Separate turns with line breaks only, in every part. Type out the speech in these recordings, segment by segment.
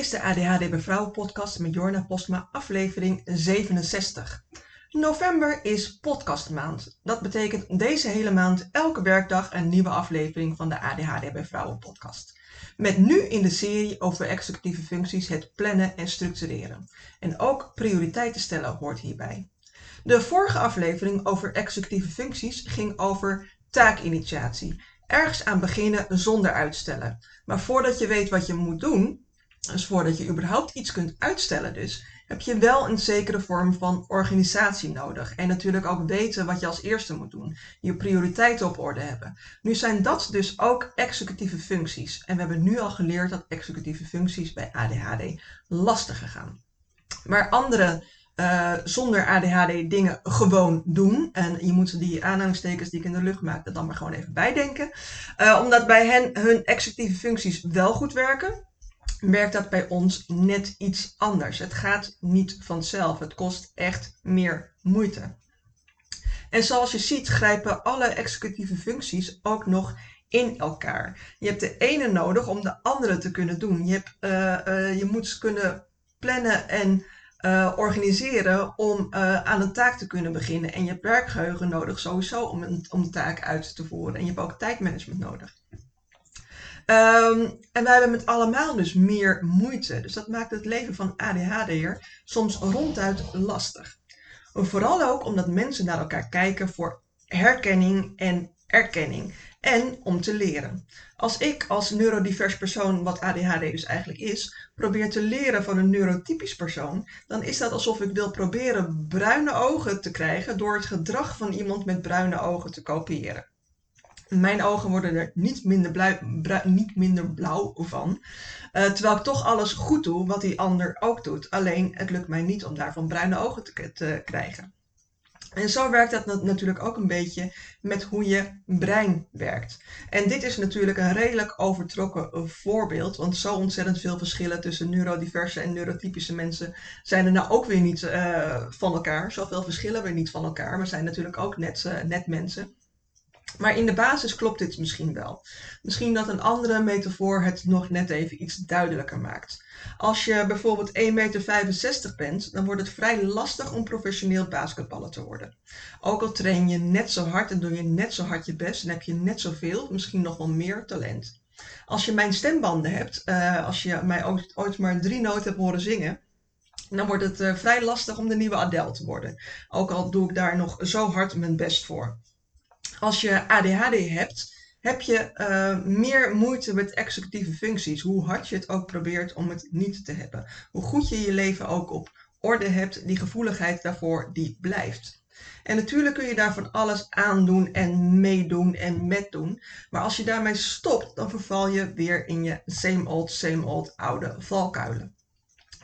is de ADHD bij Vrouwen podcast met Jorna Postma, aflevering 67. November is podcastmaand. Dat betekent deze hele maand elke werkdag een nieuwe aflevering van de ADHD bij Vrouwen podcast. Met nu in de serie over executieve functies het plannen en structureren. En ook prioriteiten stellen hoort hierbij. De vorige aflevering over executieve functies ging over taakinitiatie. Ergens aan beginnen zonder uitstellen. Maar voordat je weet wat je moet doen, dus voordat je überhaupt iets kunt uitstellen dus, heb je wel een zekere vorm van organisatie nodig. En natuurlijk ook weten wat je als eerste moet doen. Je prioriteiten op orde hebben. Nu zijn dat dus ook executieve functies. En we hebben nu al geleerd dat executieve functies bij ADHD lastiger gaan. Maar andere uh, zonder ADHD dingen gewoon doen. En je moet die aanhalingstekens die ik in de lucht maak, dan maar gewoon even bijdenken. Uh, omdat bij hen hun executieve functies wel goed werken werkt dat bij ons net iets anders. Het gaat niet vanzelf. Het kost echt meer moeite. En zoals je ziet grijpen alle executieve functies ook nog in elkaar. Je hebt de ene nodig om de andere te kunnen doen. Je, hebt, uh, je moet kunnen plannen en uh, organiseren om aan een taak te kunnen beginnen. En je hebt werkgeheugen nodig sowieso om, een, om de taak uit te voeren. En je hebt ook tijdmanagement nodig. Um, en wij hebben met allemaal dus meer moeite. Dus dat maakt het leven van ADHD'er soms ronduit lastig. Vooral ook omdat mensen naar elkaar kijken voor herkenning en erkenning. En om te leren. Als ik als neurodivers persoon, wat ADHD dus eigenlijk is, probeer te leren van een neurotypisch persoon, dan is dat alsof ik wil proberen bruine ogen te krijgen door het gedrag van iemand met bruine ogen te kopiëren. Mijn ogen worden er niet minder, niet minder blauw van. Uh, terwijl ik toch alles goed doe wat die ander ook doet. Alleen het lukt mij niet om daarvan bruine ogen te, te krijgen. En zo werkt dat natuurlijk ook een beetje met hoe je brein werkt. En dit is natuurlijk een redelijk overtrokken voorbeeld, want zo ontzettend veel verschillen tussen neurodiverse en neurotypische mensen zijn er nou ook weer niet uh, van elkaar. Zoveel verschillen weer niet van elkaar, maar zijn natuurlijk ook net, net mensen. Maar in de basis klopt dit misschien wel. Misschien dat een andere metafoor het nog net even iets duidelijker maakt. Als je bijvoorbeeld 1,65 meter bent, dan wordt het vrij lastig om professioneel basketballer te worden. Ook al train je net zo hard en doe je net zo hard je best, dan heb je net zoveel, misschien nog wel meer talent. Als je mijn stembanden hebt, uh, als je mij ooit, ooit, maar drie noten hebt horen zingen, dan wordt het uh, vrij lastig om de nieuwe Adele te worden. Ook al doe ik daar nog zo hard mijn best voor als je ADHD hebt, heb je uh, meer moeite met executieve functies. Hoe hard je het ook probeert om het niet te hebben. Hoe goed je je leven ook op orde hebt, die gevoeligheid daarvoor, die blijft. En natuurlijk kun je daar van alles aan doen en meedoen en met doen. Maar als je daarmee stopt, dan verval je weer in je same old, same old oude valkuilen.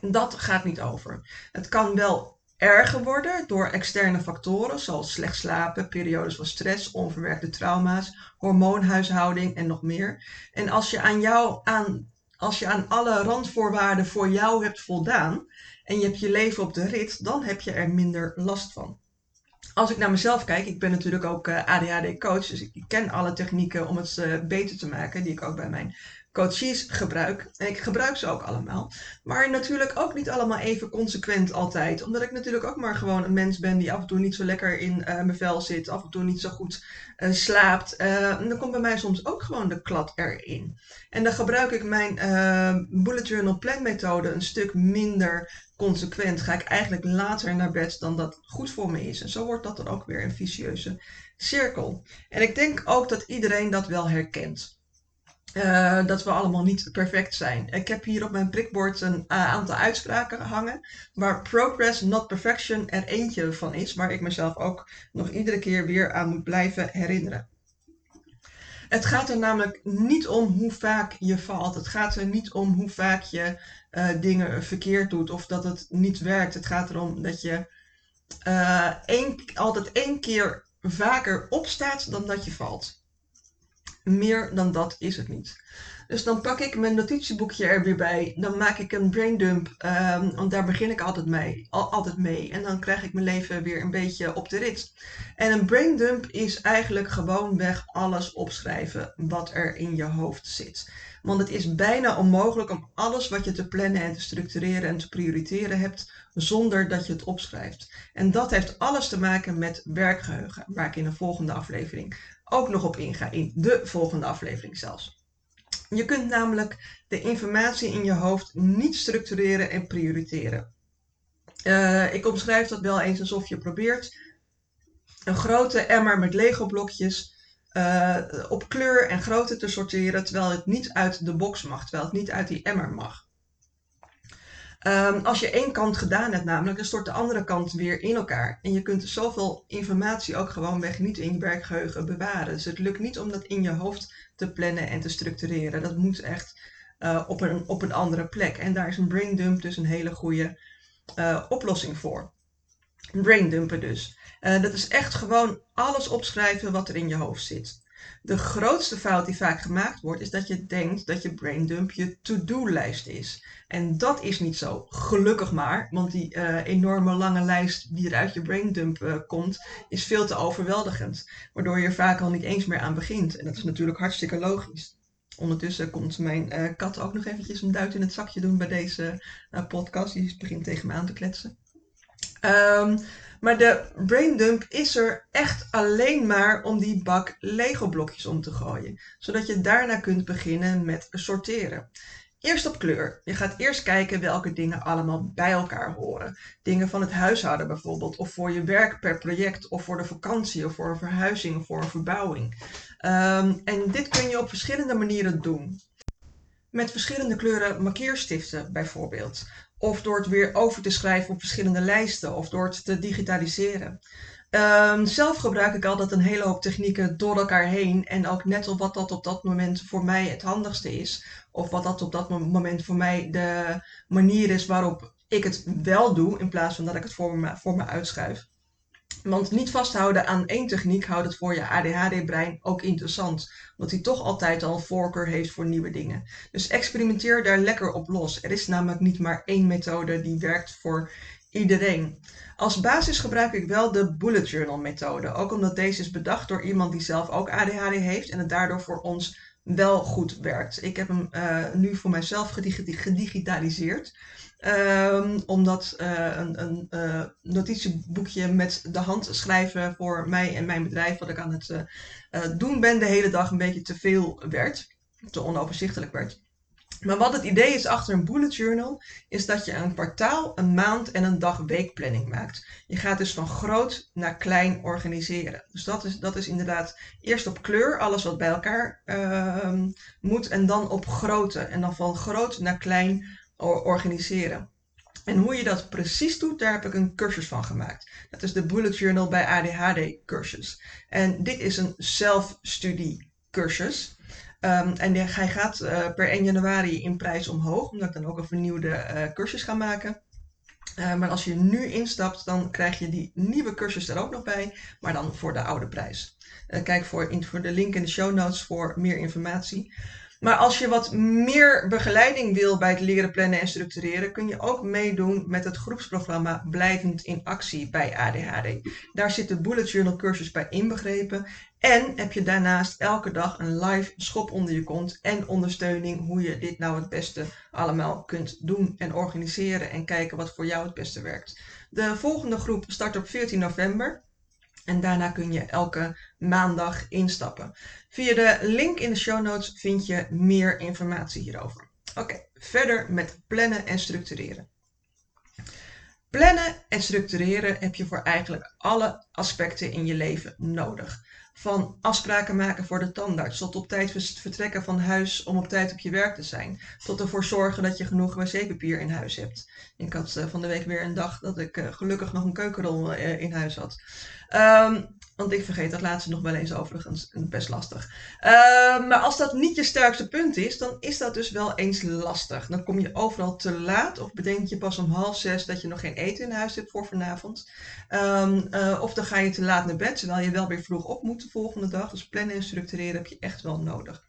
Dat gaat niet over. Het kan wel erger worden door externe factoren zoals slecht slapen, periodes van stress, onverwerkte trauma's, hormoonhuishouding en nog meer. En als je aan, jou, aan, als je aan alle randvoorwaarden voor jou hebt voldaan en je hebt je leven op de rit, dan heb je er minder last van. Als ik naar mezelf kijk, ik ben natuurlijk ook eh, ADHD-coach, dus ik ken alle technieken om het eh, beter te maken, die ik ook bij mijn coaches gebruik. En ik gebruik ze ook allemaal. Maar natuurlijk ook niet allemaal even consequent altijd. Omdat ik natuurlijk ook maar gewoon een mens ben die af en toe niet zo lekker in uh, mijn vel zit. Af en toe niet zo goed slaapt. Dan komt bij mij soms ook gewoon de klad erin. En dan gebruik ik mijn bullet journal plan methode een stuk minder consequent. Ga ik eigenlijk later naar bed dan dat goed voor me is. En zo wordt dat dan ook weer een vicieuze cirkel. En ik denk ook dat iedereen dat wel herkent. Uh, dat we allemaal niet perfect zijn. Ik heb hier op mijn prikbord een uh, aantal uitspraken hangen. Waar progress, not perfection er eentje van is. Waar ik mezelf ook nog iedere keer weer aan moet blijven herinneren. Het gaat er namelijk niet om hoe vaak je valt. Het gaat er niet om hoe vaak je uh, dingen verkeerd doet of dat het niet werkt. Het gaat erom dat je één, altijd één keer vaker opstaat dan dat je valt. Meer dan dat is het niet. Dus dan pak ik mijn notitieboekje er weer bij. Dan maak ik een braindump, um, want daar begin ik altijd mee, al, altijd mee. En dan krijg ik mijn leven weer een beetje op de rit. En een braindump is eigenlijk gewoonweg alles opschrijven wat er in je hoofd zit. Want het is bijna onmogelijk om alles wat je te plannen en te structureren en te prioriteren hebt, zonder dat je het opschrijft. En dat heeft alles te maken met werkgeheugen, waar ik in de volgende aflevering ook nog op inga, in de volgende aflevering zelfs. Je kunt namelijk de informatie in je hoofd niet structureren en prioriteren. Uh, ik omschrijf dat wel eens alsof je probeert een grote emmer met Lego blokjes uh, op kleur en grootte te sorteren, terwijl het niet uit de box mag, terwijl het niet uit die emmer mag. Um, als je één kant gedaan hebt namelijk, dan stort de andere kant weer in elkaar. En je kunt zoveel informatie ook gewoonweg niet in je werkgeheugen bewaren. Dus het lukt niet om dat in je hoofd te plannen en te structureren. Dat moet echt uh, op, een, op een andere plek. En daar is een braindump dus een hele goede uh, oplossing voor. Braindumpen dus. Uh, dat is echt gewoon alles opschrijven wat er in je hoofd zit. De grootste fout die vaak gemaakt wordt, is dat je denkt dat je braindump je to-do-lijst is. En dat is niet zo. Gelukkig maar, want die uh, enorme lange lijst die er uit je braindump uh, komt, is veel te overweldigend. Waardoor je er vaak al niet eens meer aan begint. En dat is natuurlijk hartstikke logisch. Ondertussen komt mijn uh, kat ook nog eventjes een duit in het zakje doen bij deze podcast. Die begint tegen me aan te kletsen. Um, maar de braindump is er echt alleen maar om die bak Lego blokjes om te gooien. Zodat je daarna kunt beginnen met sorteren. Eerst op kleur. Je gaat eerst kijken welke dingen allemaal bij elkaar horen. Dingen van het huishouden bijvoorbeeld, of voor je werk per project, of voor de vakantie, of voor een verhuizing, of voor een verbouwing. Um, en dit kun je op verschillende manieren doen. Met verschillende kleuren markeerstiften bijvoorbeeld. Of door het weer over te schrijven op verschillende lijsten of door het te digitaliseren. Um, zelf gebruik ik altijd een hele hoop technieken door elkaar heen. En ook net op wat dat op dat moment voor mij het handigste is. Of wat dat op dat moment voor mij de manier is waarop ik het wel doe. In plaats van dat ik het voor me, voor me uitschuif. Want niet vasthouden aan één techniek houdt het voor je ADHD-brein ook interessant. Omdat hij toch altijd al voorkeur heeft voor nieuwe dingen. Dus experimenteer daar lekker op los. Er is namelijk niet maar één methode die werkt voor iedereen. Als basis gebruik ik wel de bullet journal methode. Ook omdat deze is bedacht door iemand die zelf ook ADHD heeft en het daardoor voor ons wel goed werkt. Ik heb hem uh, nu voor mijzelf gedigitaliseerd. Um, omdat uh, een, een uh, notitieboekje met de hand schrijven voor mij en mijn bedrijf, wat ik aan het uh, doen ben, de hele dag een beetje te veel werd. Te onoverzichtelijk werd. Maar wat het idee is achter een bullet journal, is dat je een kwartaal, een maand en een dag-weekplanning maakt. Je gaat dus van groot naar klein organiseren. Dus dat is, dat is inderdaad eerst op kleur, alles wat bij elkaar uh, moet, en dan op grootte. En dan van groot naar klein organiseren. En hoe je dat precies doet, daar heb ik een cursus van gemaakt. Dat is de Bullet Journal bij ADHD cursus. En dit is een zelfstudie cursus. Um, en hij gaat uh, per 1 januari in prijs omhoog, omdat ik dan ook een vernieuwde uh, cursus ga maken. Uh, maar als je nu instapt, dan krijg je die nieuwe cursus er ook nog bij, maar dan voor de oude prijs. kijk voor, in, voor de link in de show notes voor meer informatie. Maar als je wat meer begeleiding wil bij het leren plannen en structureren, kun je ook meedoen met het groepsprogramma Blijvend in Actie bij ADHD. Daar zit de Bullet Journal cursus bij inbegrepen. En heb je daarnaast elke dag een live schop onder je kont en ondersteuning hoe je dit nou het beste allemaal kunt doen en organiseren en kijken wat voor jou het beste werkt. De volgende groep start op 14 november. En daarna kun je elke maandag instappen. Via de link in de show notes vind je meer informatie hierover. Oké, verder met plannen en structureren. Plannen en structureren heb je voor eigenlijk alle aspecten in je leven nodig. Van afspraken maken voor de tandarts, tot op tijd vertrekken van huis om op tijd op je werk te zijn. Tot ervoor zorgen dat je genoeg wc-papier in huis hebt. Ik had uh, van de week weer een dag dat ik uh, gelukkig nog een keukenrol uh, in huis had. Um, want ik vergeet dat laatste nog wel eens overigens. Best lastig. Uh, maar als dat niet je sterkste punt is, dan is dat dus wel eens lastig. Dan kom je overal te laat. Of bedenk je pas om half zes dat je nog geen eten in huis hebt voor vanavond. Um, uh, of dan ga je te laat naar bed, terwijl je wel weer vroeg op moet de volgende dag. Dus plannen en structureren heb je echt wel nodig.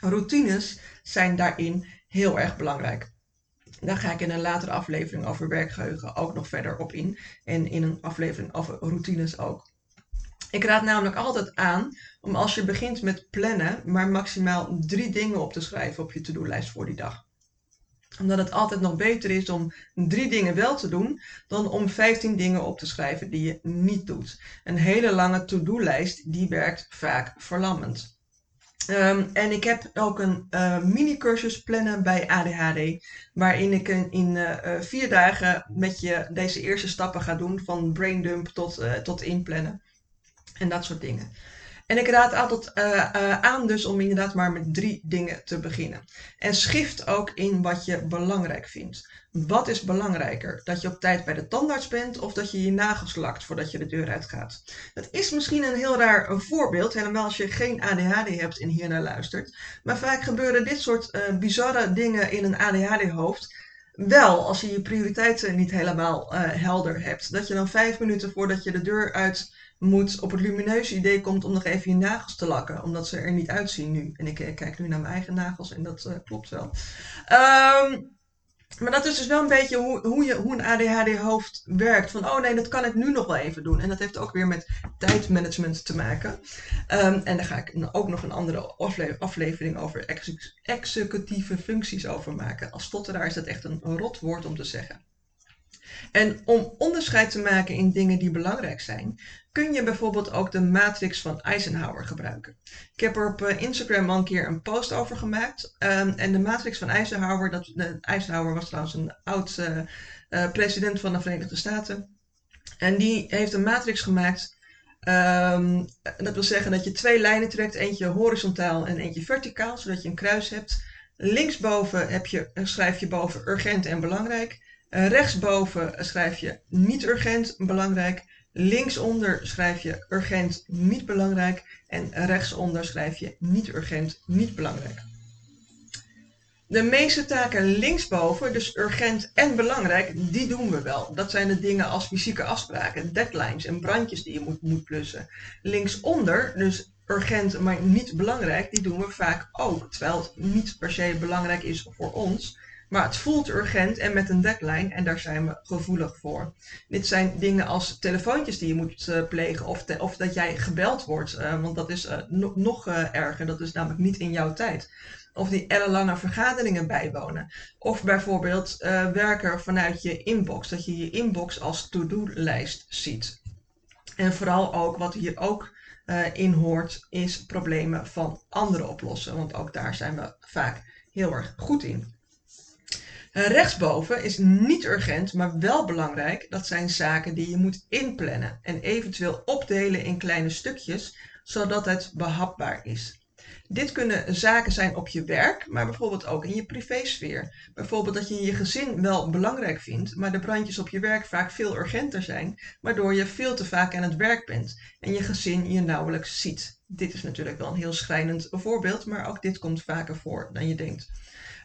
Routines zijn daarin heel erg belangrijk. Daar ga ik in een latere aflevering over werkgeheugen ook nog verder op in. En in een aflevering over routines ook. Ik raad namelijk altijd aan om als je begint met plannen, maar maximaal drie dingen op te schrijven op je to-do-lijst voor die dag omdat het altijd nog beter is om drie dingen wel te doen dan om 15 dingen op te schrijven die je niet doet. Een hele lange to-do-lijst die werkt vaak verlammend. Um, en ik heb ook een uh, mini-cursus plannen bij ADHD, waarin ik in, in uh, vier dagen met je deze eerste stappen ga doen, van braindump tot, tot inplannen en dat soort dingen. En ik raad altijd uh, uh, aan dus om inderdaad maar met drie dingen te beginnen. En schift ook in wat je belangrijk vindt. Wat is belangrijker? Dat je op tijd bij de tandarts bent of dat je je nagels lakt voordat je de deur uitgaat? Dat is misschien een heel raar voorbeeld, helemaal als je geen ADHD hebt en hier naar luistert. Maar vaak gebeuren dit soort uh, bizarre dingen in een ADHD-hoofd. Wel, als je je prioriteiten niet helemaal helder hebt. Dat je dan vijf minuten voordat je de deur uit moet op het lumineuze idee komt om nog even je nagels te lakken, omdat ze er niet uitzien nu. En ik, ik kijk nu naar mijn eigen nagels en dat uh, klopt wel. Um, maar dat is dus wel een beetje hoe, hoe, je, hoe een ADHD-hoofd werkt. Van, oh nee, dat kan ik nu nog wel even doen. En dat heeft ook weer met tijdmanagement te maken. Um, en daar ga ik ook nog een andere aflevering over executieve functies over maken. Als stotteraar is dat echt een rot woord om te zeggen. En om onderscheid te maken in dingen die belangrijk zijn, kun je bijvoorbeeld ook de matrix van Eisenhower gebruiken. Ik heb er op eh, Instagram al een keer een post over gemaakt. Um, en de matrix van Eisenhower, dat, de, Eisenhower was trouwens een oud uh, president van de Verenigde Staten. En die heeft een matrix gemaakt. Um, dat wil zeggen dat je twee lijnen trekt, eentje horizontaal en eentje verticaal, zodat je een kruis hebt. Linksboven heb je, schrijf je boven urgent en belangrijk. Rechtsboven schrijf je niet urgent, belangrijk. Linksonder schrijf je urgent, niet belangrijk. En rechtsonder schrijf je niet urgent, niet belangrijk. De meeste taken linksboven, dus urgent en belangrijk, die doen we wel. Dat zijn de dingen als fysieke afspraken, deadlines en brandjes die je moet, moet plussen. Linksonder, dus urgent maar niet belangrijk, die doen we vaak ook. Terwijl het niet per se belangrijk is voor ons. Maar het voelt urgent en met een deadline en daar zijn we gevoelig voor. Dit zijn dingen als telefoontjes die je moet uh, plegen of, of, dat jij gebeld wordt, uh, want dat is no nog erger, dat is namelijk niet in jouw tijd. Of die ellenlange vergaderingen bijwonen. Of bijvoorbeeld werken vanuit je inbox, dat je je inbox als to-do-lijst ziet. En vooral ook, wat hier ook in hoort, is problemen van anderen oplossen, want ook daar zijn we vaak heel erg goed in. Eh, rechtsboven is niet urgent, maar wel belangrijk. Dat zijn zaken die je moet inplannen en eventueel opdelen in kleine stukjes, zodat het behapbaar is. Dit kunnen zaken zijn op je werk, maar bijvoorbeeld ook in je privésfeer. Bijvoorbeeld dat je je gezin wel belangrijk vindt, maar de brandjes op je werk vaak veel urgenter zijn, waardoor je veel te vaak aan het werk bent en je gezin je nauwelijks ziet. Dit is natuurlijk wel een heel schrijnend voorbeeld, maar ook dit komt vaker voor dan je denkt.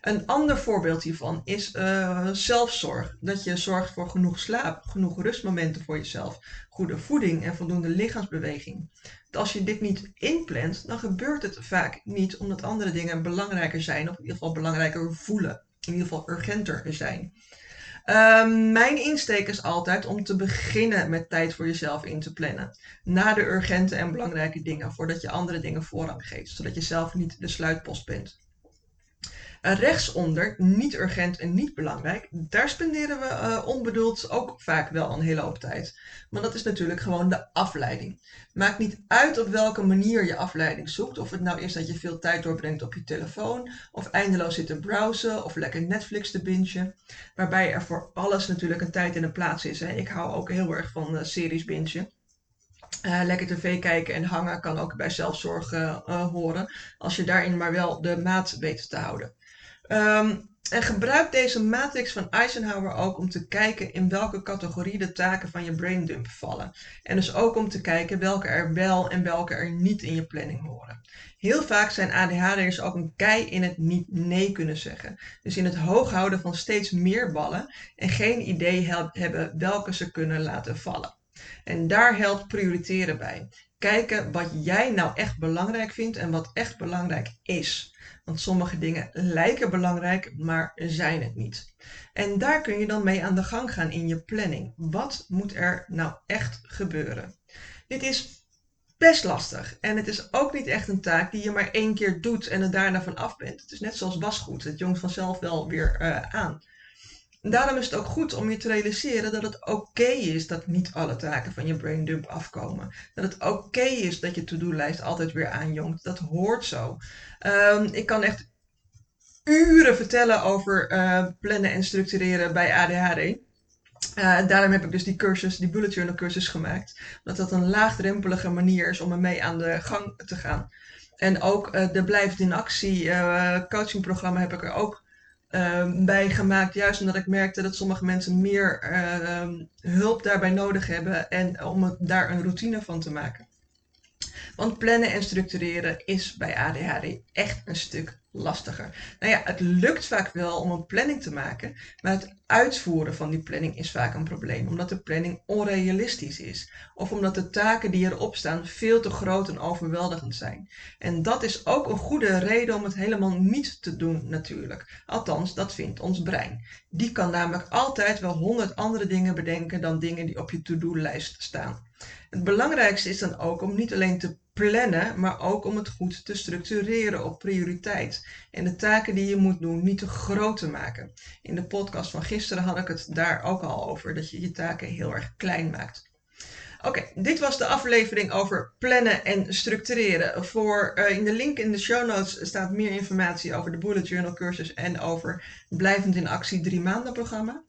Een ander voorbeeld hiervan is uh, zelfzorg. Dat je zorgt voor genoeg slaap, genoeg rustmomenten voor jezelf, goede voeding en voldoende lichaamsbeweging. Als je dit niet inplant, dan gebeurt het vaak niet omdat andere dingen belangrijker zijn, of in ieder geval belangrijker voelen, in ieder geval urgenter zijn. Uh, mijn insteek is altijd om te beginnen met tijd voor jezelf in te plannen. Na de urgente en belangrijke dingen, voordat je andere dingen voorrang geeft, zodat je zelf niet de sluitpost bent. Rechtsonder, niet urgent en niet belangrijk, daar spenderen we uh, onbedoeld ook vaak wel een hele hoop tijd. Maar dat is natuurlijk gewoon de afleiding. Maakt niet uit op welke manier je afleiding zoekt. Of het nou is dat je veel tijd doorbrengt op je telefoon, of eindeloos zit te browsen, of lekker Netflix te bingen. Waarbij er voor alles natuurlijk een tijd en een plaats is. Ik hou ook heel erg van uh, series bingen. Lekker tv kijken en hangen kan ook bij zelfzorg horen. Als je daarin maar wel de maat weet te houden. Um, en gebruik deze matrix van Eisenhower ook om te kijken in welke categorie de taken van je braindump vallen. En dus ook om te kijken welke er wel en welke er niet in je planning horen. Heel vaak zijn ADHD'ers ook een kei in het niet nee kunnen zeggen. Dus in het hoog houden van steeds meer ballen en geen idee hebben welke ze kunnen laten vallen. En daar helpt prioriteren bij. kijken wat jij nou echt belangrijk vindt en wat echt belangrijk is. Want sommige dingen lijken belangrijk, maar zijn het niet. En daar kun je dan mee aan de gang gaan in je planning. Wat moet er nou echt gebeuren? Dit is best lastig. En het is ook niet echt een taak die je maar één keer doet en er daarna van af bent. Het is net zoals wasgoed. Het jongt vanzelf wel weer uh, aan. Daarom is het ook goed om je te realiseren dat het oké is dat niet alle taken van je braindump afkomen. Dat het oké is dat je to-do-lijst altijd weer aanjongt. Dat hoort zo. Um, ik kan echt uren vertellen over uh, plannen en structureren bij ADHD. Uh, daarom heb ik dus die cursus, die bullet journal cursus gemaakt. Omdat dat een laagdrempelige manier is om ermee aan de gang te gaan. En ook uh, de Blijft in Actie coachingprogramma heb ik er ook bij gemaakt. Juist omdat ik merkte dat sommige mensen meer hulp daarbij nodig hebben. En om daar een routine van te maken. Want plannen en structureren is bij ADHD echt een stuk lastiger. Nou ja, het lukt vaak wel om een planning te maken, maar het uitvoeren van die planning is vaak een probleem, omdat de planning onrealistisch is. Of omdat de taken die erop staan veel te groot en overweldigend zijn. En dat is ook een goede reden om het helemaal niet te doen natuurlijk. Althans, dat vindt ons brein. Die kan namelijk altijd wel honderd andere dingen bedenken dan dingen die op je to-do-lijst staan. Het belangrijkste is dan ook om niet alleen te plannen, maar ook om het goed te structureren op prioriteit. En de taken die je moet doen niet te groot te maken. In de podcast van gisteren had ik het daar ook al over, dat je je taken heel erg klein maakt. Oké, dit was de aflevering over plannen en structureren. Voor, uh, in de link in de show notes staat meer informatie over de Bullet Journal cursus en over Blijvend in Actie 3 maanden programma.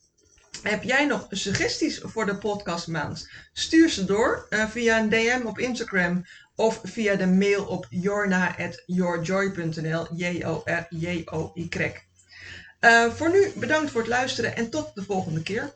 Heb jij nog suggesties voor de podcastmaand? Stuur ze door uh, via een DM op Instagram of via de mail op jorna.yourjoy.nl. J-O-R-J-O-Y. Uh, voor nu bedankt voor het luisteren en tot de volgende keer.